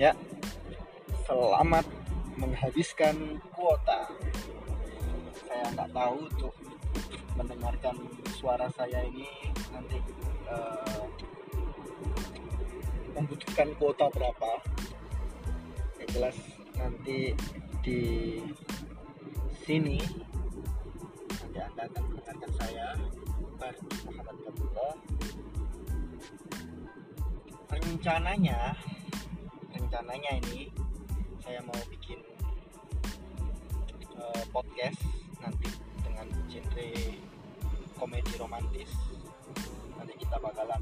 Ya, selamat menghabiskan kuota. Saya nggak tahu untuk mendengarkan suara saya ini nanti uh, membutuhkan kuota berapa. Yang jelas nanti di sini nanti anda akan mendengarkan saya Muhammad rencananya rencananya ini saya mau bikin uh, podcast nanti dengan genre komedi romantis. Nanti kita bakalan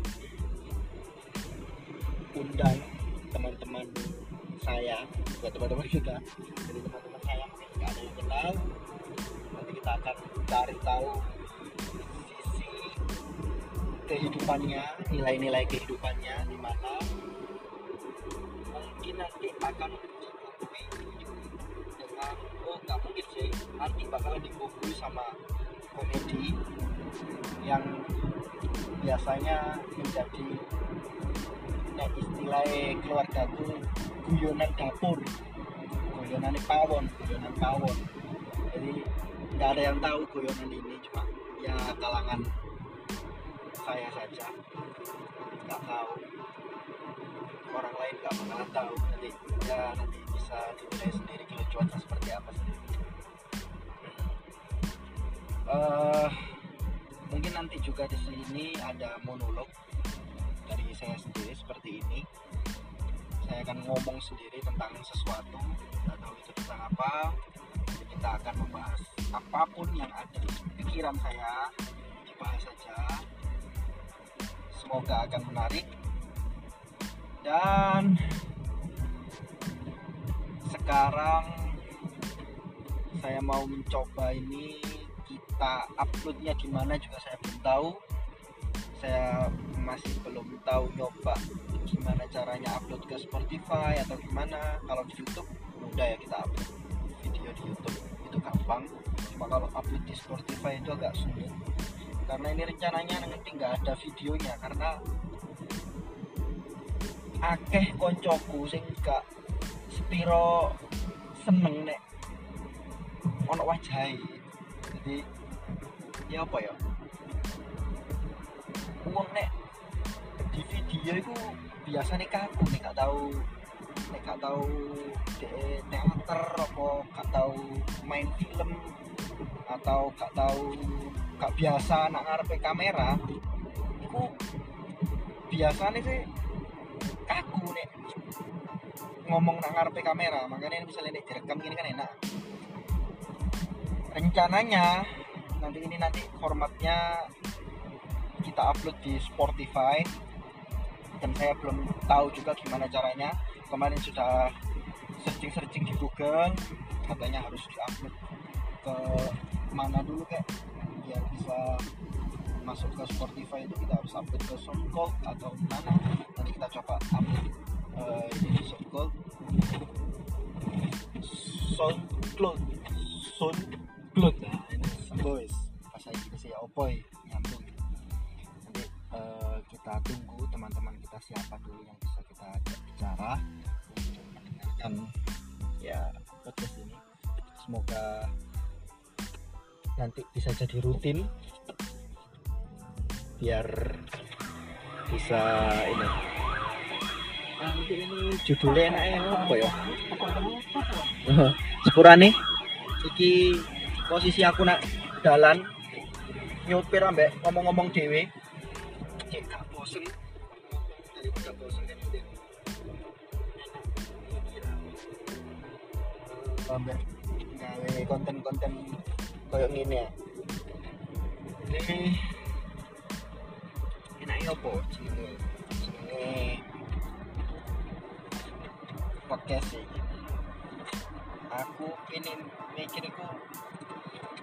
undang teman-teman saya buat teman-teman kita jadi teman-teman saya mungkin nggak ada yang kenal. Nanti kita akan cari tahu sisi kehidupannya nilai-nilai kehidupannya di mana mungkin nanti akan dibumbui dengan oh nggak mungkin sih. Nanti bakalan dibumbui sama komedi yang biasanya menjadi nah istilah keluargaku guyonan dapur. Guyonan pawon guyonan pawon. Jadi nggak ada yang tahu guyonan ini cuma ya kalangan saya saja. Nggak tahu. Orang lain nggak bakalan tahu. Nanti ya nanti bisa dinilai sendiri kelucuannya seperti apa sih. Uh, mungkin nanti juga di sini ada monolog dari saya sendiri seperti ini. Saya akan ngomong sendiri tentang sesuatu tahu itu tentang apa. Jadi kita akan membahas apa pun yang ada di pikiran saya dibahas saja semoga akan menarik. Dan sekarang saya mau mencoba ini kita uploadnya di mana juga saya belum tahu. Saya masih belum tahu nyoba gimana caranya upload ke Spotify atau gimana. Kalau di YouTube mudah ya kita upload video di YouTube. Itu gampang. Cuma kalau upload di Spotify itu agak sulit karena ini rencananya nanti nggak ada videonya karena akeh koncoku sing gak sepiro seneng nek ono wajai jadi ya apa ya? Uang nek di video itu biasanya kaku nih gak tahu nek gak tahu teater apa gak tahu main film atau gak tahu gak biasa nak ngarepe kamera itu biasanya sih kaku nih ngomong nak ngarepe kamera. Makanya misalnya nek direkam gini kan enak. Rencananya nanti ini nanti formatnya kita upload di Spotify. Dan saya belum tahu juga gimana caranya. Kemarin sudah searching-searching di Google katanya harus diupload ke mana dulu kayak biar bisa masuk ke Spotify itu kita harus upload ke SoundCloud atau mana nanti kita coba upload uh, di SoundCloud. SoundCloud. SoundCloud. Nah ini boys bahasa Inggris ya opoy nyambung. Nanti uh, kita tunggu teman-teman kita siapa dulu yang bisa kita ajak bicara. Untuk mendengarkan ya podcast ini. Semoga nanti bisa jadi rutin. Biar bisa ini. Ini judulnya enaknya apa ya? Sepurane. Iki posisi aku nak jalan nyopir ambek ngomong-ngomong dewe cek gak gawe konten-konten kayak gini ya. Ini enaknya apa jenenge jenenge podcast sih. Aku ini mikir aku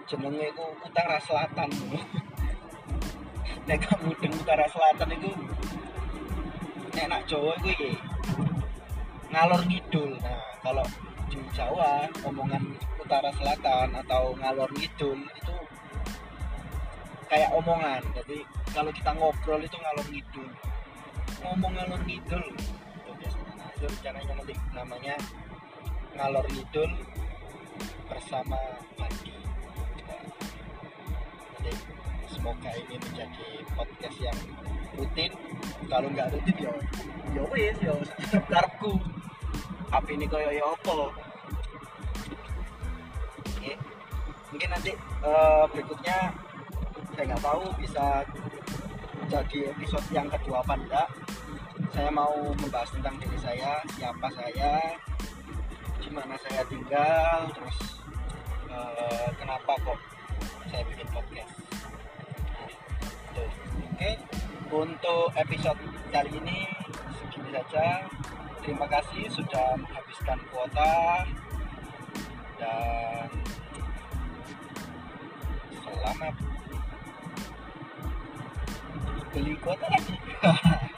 jenenge ku utara selatan. Nek kamu deng utara selatan itu nek nak Jawa itu ngalor ngidul. Nah kalau di Jawa omongan utara selatan atau ngalor ngidul itu kayak omongan. Jadi kalau kita ngobrol itu ngalor ngidul. Ngomong ngalor ngidul itu biasanya nanti namanya ngalor ngidul bersama Bandi nanti semoga ini menjadi podcast yang rutin. Kalau nggak rutin ya ya wes ya karepku apa ini koyo ya apa Oke. mungkin nanti eh, berikutnya saya nggak tahu bisa jadi episode yang kedua apa enggak. Saya mau membahas tentang diri saya siapa saya di mana saya tinggal terus eh, kenapa kok saya bikin podcast. Oke. Untuk episode kali ini segini saja terima kasih sudah menghabiskan kuota dan selamat beli kuota lagi